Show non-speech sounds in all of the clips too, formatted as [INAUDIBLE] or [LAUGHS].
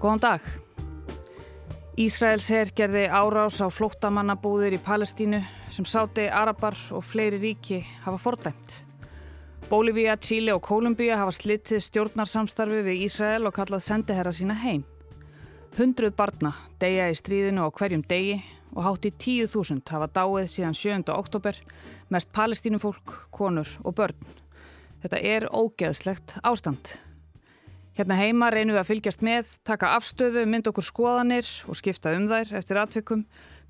Góðan dag. Ísraels herr gerði árás á flóttamannabúðir í Palestínu sem sáti Arabar og fleiri ríki hafa fordæmt. Bólivía, Tíli og Kolumbíja hafa slittið stjórnarsamstarfi við Ísrael og kallað sendiherra sína heim. Hundruð barna deyja í stríðinu á hverjum degi og hátt í tíu þúsund hafa dáið síðan 7. oktober, mest palestínufólk, konur og börn. Þetta er ógeðslegt ástand. Hérna heima reynum við að fylgjast með, taka afstöðu, mynda okkur skoðanir og skipta um þær eftir aðtökum.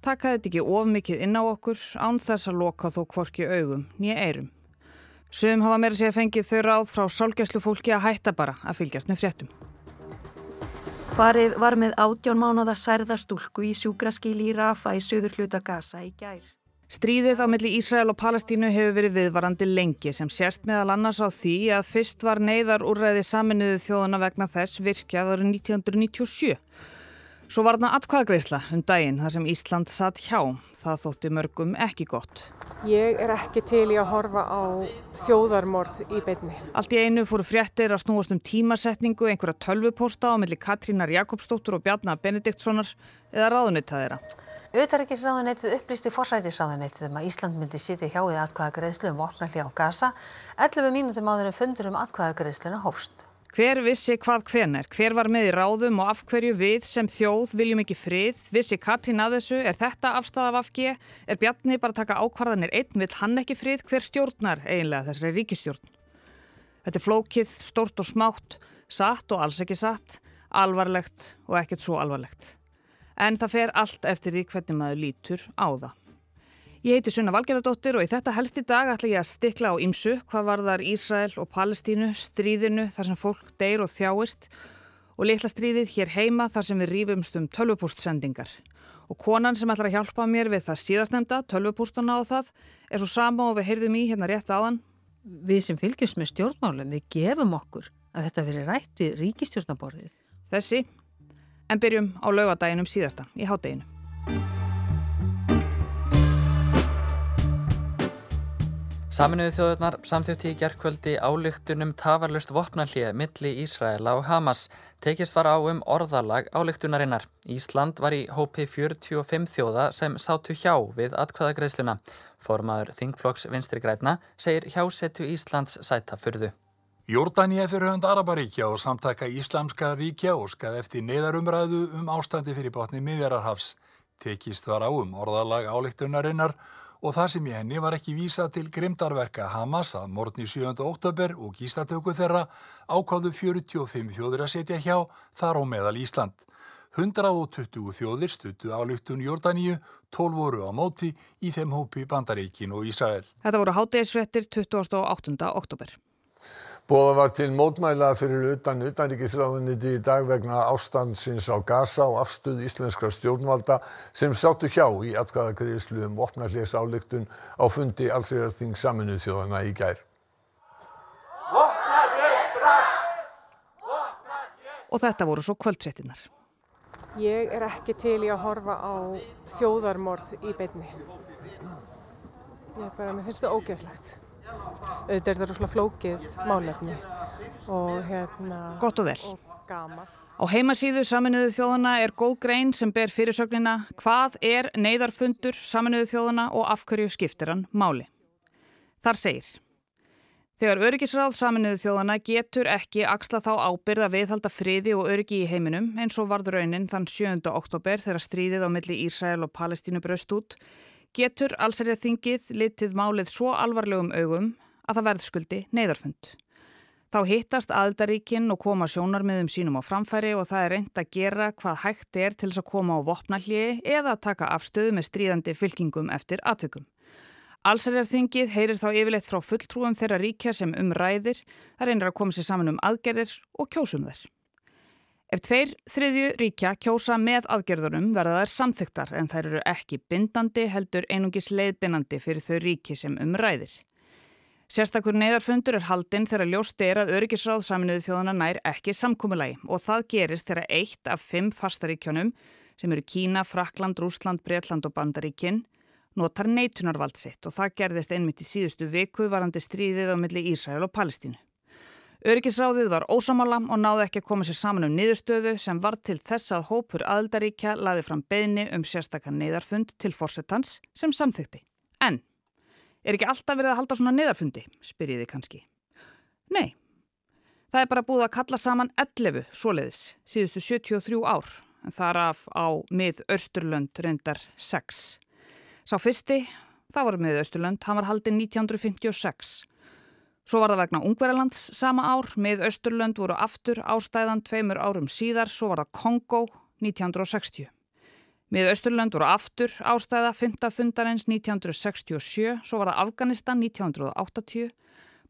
Taka þetta ekki of mikið inn á okkur án þess að loka þó kvorki augum nýja eirum. Sum hafa meira sér fengið þau ráð frá sálgæslu fólki að hætta bara að fylgjast með fréttum. Farið var með átjón mánuða særðastúlku í sjúkraskíli í Rafa í söður hluta Gaza í gær. Stríðið á milli Ísrael og Palestínu hefur verið viðvarandi lengi sem sérst meðal annars á því að fyrst var neyðar úrræði saminuðu þjóðuna vegna þess virkjað árið 1997. Svo var þarna atkvæðagreisla um daginn þar sem Ísland satt hjá. Það þótti mörgum ekki gott. Ég er ekki til í að horfa á þjóðarmorð í beinni. Allt í einu fóru fréttir að snúast um tímasetningu einhverja tölvuposta á milli Katrínar Jakobsdóttur og Bjarnar Benediktssonar eða ráðunitað þeirra. Auðaríkisráðunetið upplýsti forsætisráðunetið um að Ísland myndi sitja hjá við atkvæðagreislu um vopnarli á Gaza 11 mínútum áður en fundur um atkvæðagreisluna hófst. Hver vissi hvað hvenar, hver var með í ráðum og af hverju við sem þjóð viljum ekki frið, vissi Katrín að þessu, er þetta afstæða af afgi, er Bjarni bara taka ákvarðanir einn, vil hann ekki frið, hver stjórnar eiginlega þessari ríkistjórn? Þetta er flókið, stort og smátt, satt og alls ekki satt, alvarlegt og ekkert svo alvarlegt. En það fer allt eftir því hvernig maður lítur á það. Ég heiti Sunna Valgerðardóttir og í þetta helst í dag ætla ég að stikla á ymsu hvað varðar Ísrael og Palestínu, stríðinu þar sem fólk deyr og þjáist og litla stríðið hér heima þar sem við rýfumst um tölvupústsendingar. Og konan sem ætlar að hjálpa mér við það síðastnemda, tölvupústana á það, er svo sama og við heyrðum í hérna rétt aðan. Við sem fylgjumst með stjórnmálum, við gefum okkur að þetta veri rætt við ríkistjórnaborðið. Þessi, en byrjum á laugadæginum síðasta, í hátteginu. Saminuðu þjóðurnar samþjótti í gerðkvöldi álygtunum tafarlust vopnallið milli Ísraela og Hamas tekist var á um orðalag álygtunarinnar. Ísland var í hópi 45 þjóða sem sátu hjá við atkvæðagreisluna. Formaður Þingflokks vinstri græna segir hjásetu Íslands sæta Jórdaníu fyrir hönd Araparíkja og samtaka Íslamska ríkja og skað eftir neyðarumræðu um ástandi fyrir botni miðjararhafs. Tekist var á um orðalag álygtunarinnar og það sem í henni var ekki vísa til grimdarverka Hamas að morgni 7. oktober og gíslatöku þeirra ákváðu 45 þjóður að setja hjá þar á meðal Ísland. 120 þjóðir stuttu álugtun Jórdaníu, 12 voru á móti í þeim hópi Bandaríkin og Ísrael. Þetta voru háttegisfrettir 28. oktober. Bóða var til mótmæla fyrir utan utanríkisráðuniti í dag vegna ástandsins á Gaza og afstöð íslenskra stjórnvalda sem sáttu hjá í atkvæðagriðslu um vopnarlegs áleiktun á fundi allsýrarþing saminuð þjóðana í gær. Og þetta voru svo kvöldréttinar. Ég er ekki til í að horfa á þjóðarmorð í beinni. Ég er bara, mér finnst það ógeðslegt. Auðvitað er þetta rosalega flókið málefni og hérna... Gott og vel. Og. Á heimasíðu Saminuðu þjóðana er góð grein sem ber fyrirsögnina Hvað er neyðarfundur Saminuðu þjóðana og af hverju skiptir hann máli? Þar segir Þegar öryggisráð Saminuðu þjóðana getur ekki axla þá ábyrð að viðhalda friði og öryggi í heiminum eins og varð raunin þann 7. oktober þegar stríðið á milli Ísrael og Palestínu braust út getur allsærið þingið litið málið svo alvarlegum augum að það verðskuldi neyðarfund. Þá hittast aðildaríkinn og koma sjónarmiðum sínum á framfæri og það er reynd að gera hvað hægt er til þess að koma á vopnallið eða að taka afstöðu með stríðandi fylkingum eftir aðtökum. Allsærjarþingið heyrir þá yfirleitt frá fulltrúum þeirra ríkja sem umræðir, það reynir að koma sér saman um aðgerðir og kjósum þær. Ef tveir þriðju ríkja kjósa með aðgerðunum verða þær samþyktar en þær eru ekki bindandi heldur einungis leiðbindandi fyrir þau ríki sem umræðir. Sérstakur neyðarfundur er haldinn þegar ljóst er að öryggisráð saminuðu þjóðana nær ekki samkúmulagi og það gerist þegar eitt af fimm fastaríkjónum sem eru Kína, Frakland, Rúsland, Breitland og Bandaríkinn notar neitunarvald sitt og það gerðist einmitt í síðustu viku varandi stríðið á milli Ísrael og Palestínu. Öryggisráðið var ósamálam og náði ekki að koma sér saman um niðurstöðu sem var til þess að hópur aðildaríkja laði fram beðni um sérstakar neyðarfund til fórsetans sem samþykti. En, er ekki alltaf verið að halda svona neyðarfundi, spyrjiði kannski. Nei, það er bara búið að kalla saman 11 svoleiðis síðustu 73 ár, en þar af á mið Östurlönd reyndar 6. Sá fyrsti, það var mið Östurlönd, hann var haldið 1956 Svo var það vegna Ungverjalands sama ár, með Östurlönd voru aftur ástæðan tveimur árum síðar, svo var það Kongo 1960. Með Östurlönd voru aftur ástæða 5. fundarins 1967, svo var það Afganistan 1980,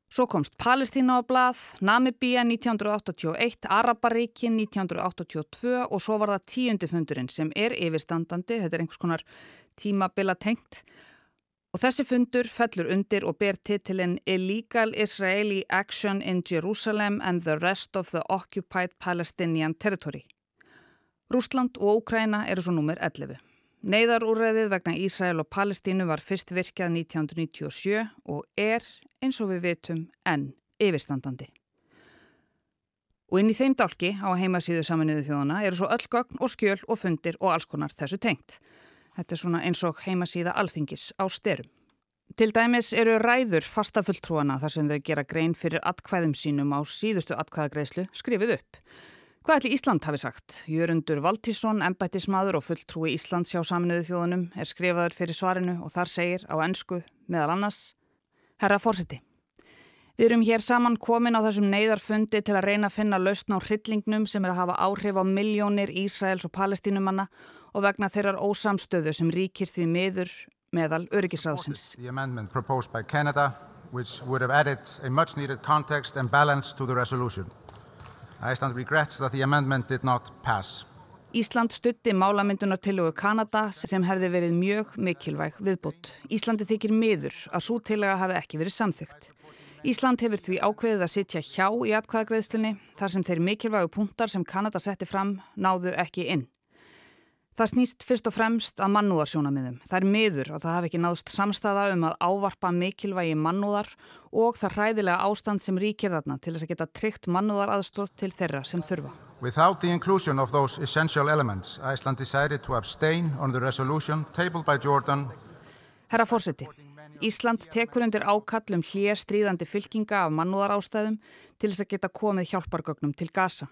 svo komst Palestína á blað, Namibíja 1981, Araparíkin 1982 og svo var það tíundi fundurinn sem er yfirstandandi, þetta er einhvers konar tímabila tengt, Og þessi fundur fellur undir og ber titilinn Illegal Israeli Action in Jerusalem and the Rest of the Occupied Palestinian Territory. Rúsland og Úkræna eru svo númer 11. Neiðarúræðið vegna Ísrael og Palestínu var fyrst virkjað 1997 og er, eins og við vitum, enn yfirstandandi. Og inn í þeim dálki á heimasíðu saminuðu þjóðana eru svo öll gögn og skjöl og fundir og alls konar þessu tengt. Þetta er svona eins og heimasíða alþingis á styrum. Til dæmis eru ræður fastafulltrúana þar sem þau gera grein fyrir atkvæðum sínum á síðustu atkvæðagreislu skrifið upp. Hvað ætli Ísland hafi sagt? Jörundur Valtísson, embættismadur og fulltrúi Íslands hjá saminuðu þjóðunum er skrifaður fyrir svarinu og þar segir á ennsku meðal annars Herra Fórsiti. Við erum hér saman komin á þessum neyðarfundi til að reyna að finna lausn á hryllingnum sem er að hafa áhrif á miljónir Ísraels og palestínumanna og vegna þeirrar ósamstöðu sem ríkir því miður meðal öryggisráðsins. Canada, which would have added a much needed context and balance to the resolution. Iceland regrets that the amendment did not pass. Ísland stutti málamyndunartillugu Kanada sem hefði verið mjög mikilvæg viðbútt. Íslandi þykir miður að svo tillega hafi ekki verið samþygt. Ísland hefur því ákveðið að sitja hjá í atkvæðagreðslunni þar sem þeir mikilvægu punktar sem Kanada setti fram náðu ekki inn. Það snýst fyrst og fremst að mannúðarsjónamiðum. Það er miður að það hafi ekki náðst samstæða um að ávarpa mikilvægi mannúðar og það hræðilega ástand sem ríkir þarna til þess að geta tryggt mannúðar aðstóð til þeirra sem þurfa. Without the inclusion of those essential elements, Iceland decided to abstain on the resolution tabled by Jordan. Herra fórseti, Ísland tekur undir ákallum hlýja stríðandi fylkinga af mannúðar ástæðum til þess að geta komið hjálpargögnum til gasa.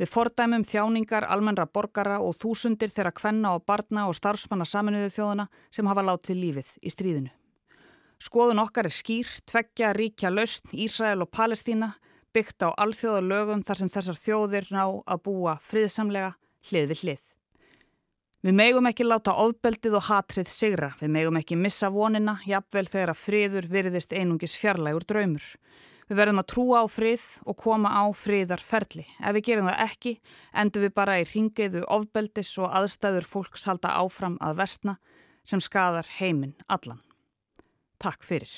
Við fordæmum þjáningar almennra borgara og þúsundir þeirra kvenna og barna og starfsmanna saminuðu þjóðana sem hafa látið lífið í stríðinu. Skoðun okkar er skýr, tveggja, ríkja, lausn, Ísrael og Palestína byggt á alþjóðalögum þar sem þessar þjóðir ná að búa friðsamlega hlið við hlið. Við megum ekki láta ofbeldið og hatrið sigra, við megum ekki missa vonina, jafnvel þegar að friður virðist einungis fjarlægur draumur. Við verðum að trúa á frið og koma á friðarferli. Ef við gerum það ekki, endur við bara í ringiðu ofbeldis og aðstæður fólks halda áfram að vestna sem skadar heiminn allan. Takk fyrir.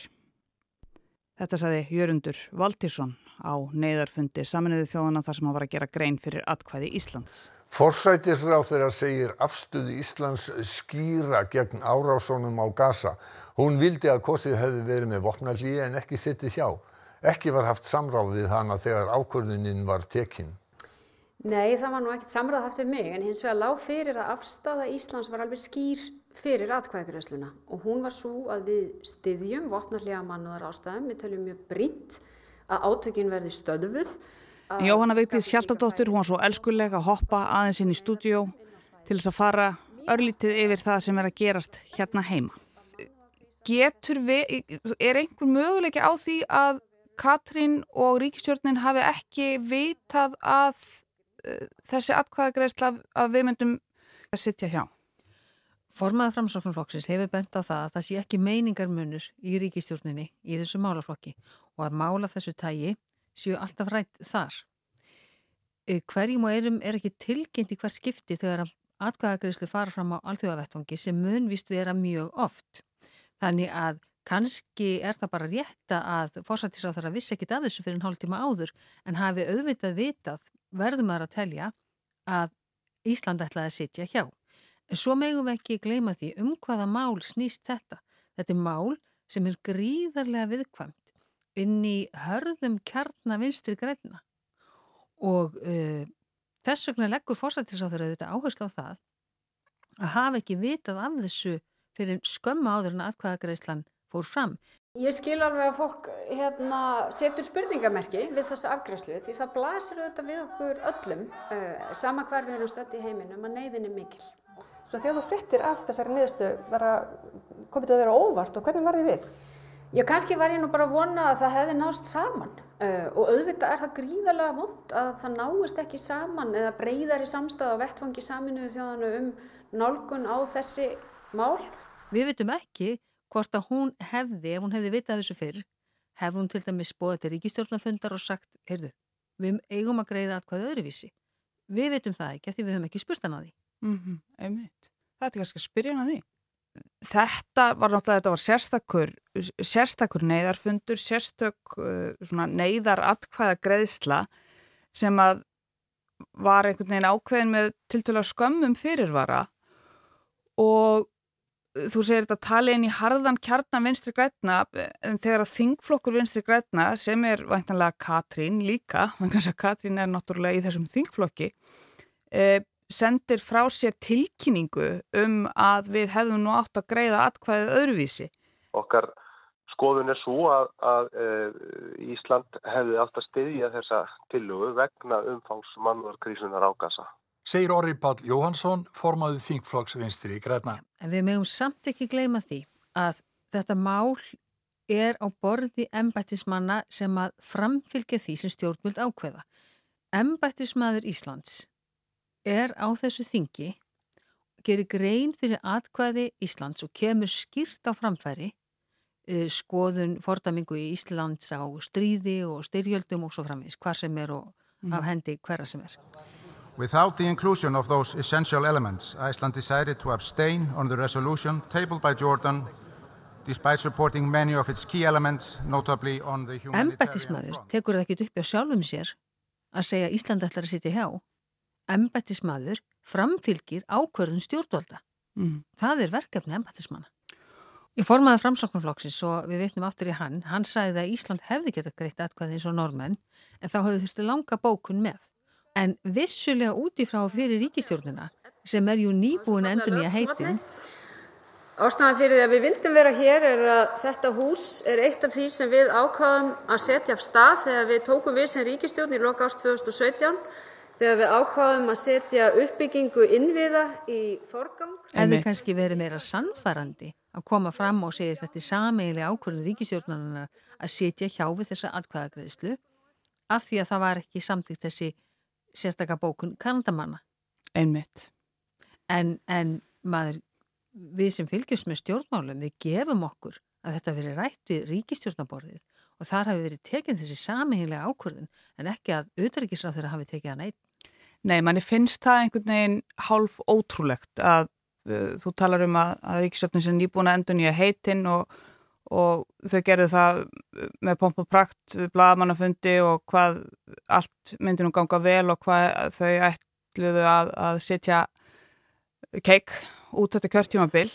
Þetta saði Jörundur Valtísson á neyðarfundi saminuðu þjóðana þar sem hann var að gera grein fyrir atkvæði Íslands. Forsætisráð þeirra segir afstöðu Íslands skýra gegn árásónum á gasa. Hún vildi að kosið hefði verið með vopnallíi en ekki sittið hjá. Ekki var haft samráð við hana þegar ákvörðunin var tekinn. Nei, það var nú ekkert samráð haft við mig en hins vegar lág fyrir að afstafa Íslands var alveg skýr fyrir atkvæðagresluna og hún var svo að við styðjum vopnarlega mannúðar ástæðum, við töljum mjög brínt að átökin verði stöðuð. Jóhanna Vigdís Hjaltadóttir, hún var svo elskuleg að hoppa aðeins inn í stúdíó til þess að fara örlítið yfir það sem er að gerast hérna heima. Getur við, er einhver möguleiki á því að Katrín og ríkistjórnin hafi ekki vitað að uh, þessi atkvæðagreisla að við myndum að sitja hjá. Formaða framsóknarflokksins hefur bent á það að það sé ekki meiningarmunur í ríkistjórninni í þessu málaflokki og að mála þessu tægi séu alltaf rætt þar. Hverjum og erum er ekki tilgjind í hver skipti þegar atkvæðagreislu fara fram á alþjóðavettvangi sem munvist vera mjög oft. Þannig að Kanski er það bara rétta að fórsættisáþara vissi ekkit að þessu fyrir en hálf tíma áður en hafi auðvitað vitað verðum að telja að Ísland ætlaði að sitja hjá. En svo megum við ekki gleyma því um hvaða mál snýst þetta. Þetta er mál sem er gríðarlega viðkvæmt inn í hörðum kjarnavinstri græna og uh, þess vegna leggur fórsættisáþur auðvitað áherslu á það að hafa ekki vitað af þessu fyrir skömmu áður en aðkvæðagreislan fór fram. Ég skil alveg að fólk hérna, setur spurningamerki við þessa afgræslu því það blasir auðvitað við okkur öllum uh, sama hvar við erum stötti í heiminum að neyðin er mikil. Svo þegar þú frittir af þessari niðurstu komið til þeirra óvart og hvernig var þið við? Já, kannski var ég nú bara að vona að það hefði nást saman uh, og auðvitað er það gríðarlega vond að það náist ekki saman eða breyðar í samstað á vettfangi saminuðu þjóðanu um nálgun á þessi mál. Við vitum ekki hvort að hún hefði, ef hún hefði vitað þessu fyrr, hefði hún til dæmis bóðið til ríkistjórnafundar og sagt, heyrðu, við eigum að greiða að hvað öðruvísi. Við vitum það ekki, því við höfum ekki spurt hann að því. Mm -hmm, einmitt. Það er kannski að spyrja hann að því. Þetta var náttúrulega, þetta var sérstakur, sérstakur neyðarfundur, sérstök uh, neyðar atkvæða greiðsla sem að var einhvern veginn ákveðin með tiltöla skömmum fyrirvara og þú segir þetta að tala inn í harðan kjarnan vinstri grætna en þegar að þingflokkur vinstri grætna sem er væntanlega Katrín líka, [LAUGHS] Katrín er náttúrulega í þessum þingflokki eh, sendir frá sér tilkynningu um að við hefðum nú átt að greiða atkvæðið öðruvísi. Okkar skoðun er svo að, að e, Ísland hefði átt að styðja þessa tillugu vegna umfangs mannvarkrísunar ágasa segir Orri Pál Jóhansson, formaðu þingflokksvinstri í Græna. En við mögum samt ekki gleyma því að þetta mál er á borði embættismanna sem að framfylgja því sem stjórnvöld ákveða. Embættismadur Íslands er á þessu þingi, gerir grein fyrir atkvæði Íslands og kemur skýrt á framfæri eh, skoðun fordamingu í Íslands á stríði og styrjöldum og svo framins, hvar sem er og af mm. hendi hverja sem er. Without the inclusion of those essential elements, Iceland decided to abstain on the resolution tabled by Jordan despite supporting many of its key elements, notably on the humanitarian front. Embættismadur tekur það ekki upp á sjálfum sér að segja Ísland ætlar að sitja hjá. Embættismadur framfylgir ákverðun stjórnvalda. Mm. Það er verkefni embættismanna. Ég formaði framsóknarflokksins og við veitum aftur í hann. Hann sagði að Ísland hefði getað greitt atkvæði eins og normenn en þá hefði þurfti langa bókun með en vissulega útifrá fyrir ríkistjórnuna sem er ju nýbúin endur nýja heitin. Ástæðan fyrir því að við vildum vera hér er að þetta hús er eitt af því sem við ákvaðum að setja af stað þegar við tókum við sem ríkistjórn í loka ást 2017 þegar við ákvaðum að setja uppbyggingu innviða í forgang. Hefði kannski verið meira sannfærandi að koma fram og segja þetta er sameiginlega ákvörðun ríkistjórnarnar að setja hjá við þessa atkvæðagreðslu af því að það var ekki samtíkt þessi sérstakka bókun kanadamanna. Einmitt. En, en maður, við sem fylgjast með stjórnmálum, við gefum okkur að þetta veri rætt við ríkistjórnaborðið og þar hafi verið tekinn þessi samihilega ákvörðun en ekki að auðverkisráð þeirra hafi tekið að neitt. Nei, manni finnst það einhvern veginn hálf ótrúlegt að uh, þú talar um að, að ríkistjórnum sem nýbúin að endur nýja heitinn og og þau gerðu það með pomp og prakt við bladamannafundi og hvað allt myndi nú ganga vel og hvað þau ætluðu að, að setja keik út þetta kjörtjumabil.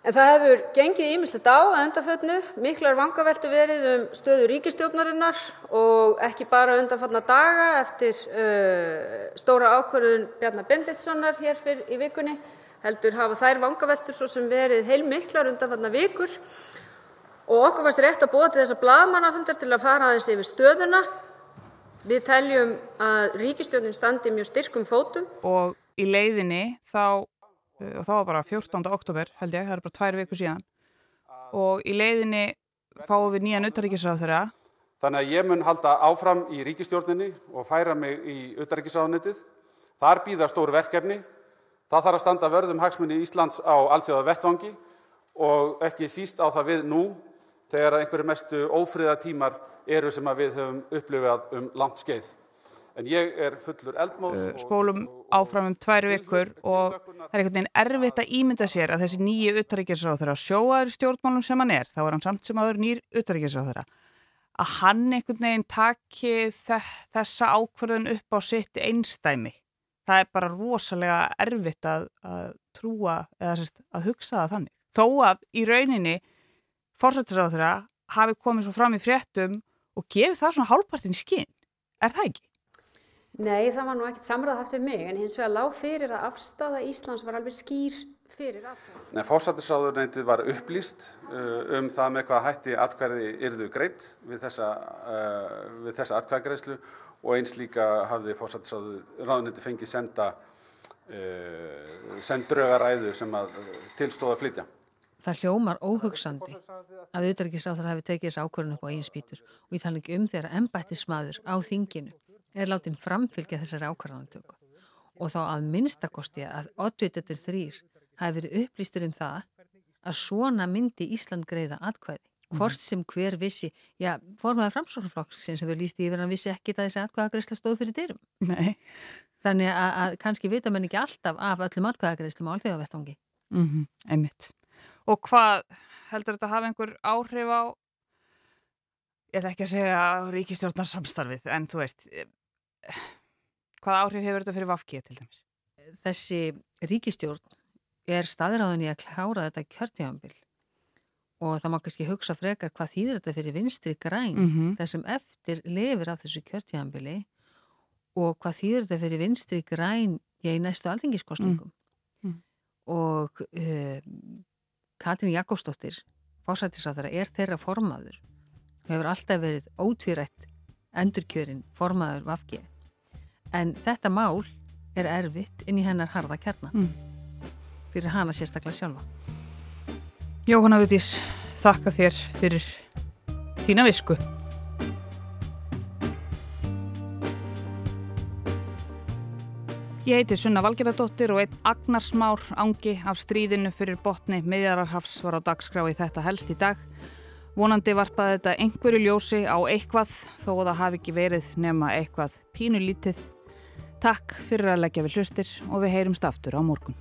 En það hefur gengið ímislegt á að endafötnu, miklar vangaveltu verið um stöðu ríkistjórnarinnar og ekki bara undanfatna daga eftir uh, stóra ákvörðun Bjarnar Benditssonar hér fyrir í vikunni, heldur hafa þær vangaveltur svo sem verið heilmiklar undanfatna vikur okkur fannst rétt að boða til þessa blaðamannafundar til að fara aðeins yfir stöðuna. Við teljum að ríkisstjórnin standi mjög styrkum fótum. Og í leiðinni þá, uh, og þá var bara 14. oktober held ég, það er bara tvær viku síðan, og í leiðinni fáum við nýjan utarrikisráð þeirra. Þannig að ég mun halda áfram í ríkistjórninni og færa mig í utarrikisráðnetið. Þar býða stóru verkefni. Það þarf að standa vörðum hagsmunni Íslands á alþjóða vettvangi og ekki síst á það við nú þegar einhverjir mestu ófriðartímar eru sem við höfum upplifað um langt skeið. En ég er fullur eldmóðs. Uh, spólum áfram um tvær vikur og það er einhvern veginn erfitt að ímynda sér að þessi nýju uttaríkjarsráð sjóaður stjórnmálum sem hann er, þá er hann samt sem aður nýr uttaríkjarsráð þeirra, að hann einhvern veginn taki þessa ákverðun upp á sitt einstæmi. Það er bara rosalega erfitt að, að trúa eða sérst, að hugsa það þannig. Þó að í rauninni fórsættisráðurra hafi komið svo fram í fréttum og gefið það svona hálfpartin skinn. Er það ekki? Nei, það var nú ekkert samræð haft við mig en hins vegar lág fyrir að afstafa Íslands var alveg skýr fyrir atkvæði. Nei, fórsættisráðuneytið var upplýst uh, um það með hvað hætti atkvæði yrðu greitt við þessa, uh, við þessa atkvæðagreislu og eins líka hafði fórsættisráðuneytið fengið senda, uh, send draugaræðu sem að tilstóða flytja. Það hljómar óhugsandi að auðvitaðrikiðsáþar hafi tekið þessu ákvörðun upp á eigin spýtur og ég tala ekki um þegar embættismadur á þinginu er látin framfylgja þessari ákvörðanatöku og þá að minnstakosti að oddvitatir þrýr hafi verið upplýstur um það að svona myndi Ísland greiða atkvæði. Hvort sem hver vissi, já, formaður framsóknarflokksins sem við lísti yfir hann vissi ekki að þessi atkvæðagreisla stóð fyrir dyrum. Nei. Þannig að, kannski vita menn ekki alltaf af öllum atkvæðagreislum á allþjóðavettangi. Mm -hmm, einmitt. Og hvað heldur þetta að hafa einhver áhrif á, ég ætla ekki að segja ríkistjórnarsamstarfið, en þú veist, hvað áhrif hefur þetta fyrir Vafki til dæmis? Þessi ríkistjórn er staðráðin í að klára þetta kjörtíðanbill og það má kannski hugsa frekar hvað þýðir þetta fyrir vinstri græn mm -hmm. þessum eftir lifir af þessu kjörtíðanbili og hvað þýðir þetta fyrir vinstri græn í næstu alþingiskostningum mm. Mm. og uh, Katrin Jakobsdóttir fórsættisáþara er þeirra formaður og hefur alltaf verið ótvírætt endurkjörin formaður Vafki en þetta mál er erfitt inn í hennar harða kjarnar fyrir hana sérstaklega sjálfa. Jóhanna Vitís, þakka þér fyrir þína visku. Ég heiti Sunna Valgeradóttir og einn agnarsmár ángi af stríðinu fyrir botni miðjararhafs var á dagskrá í þetta helst í dag. Vonandi varpaði þetta einhverju ljósi á eitthvað þó það hafi ekki verið nema eitthvað pínulítið. Takk fyrir að leggja við hlustir og við heyrumst aftur á morgun.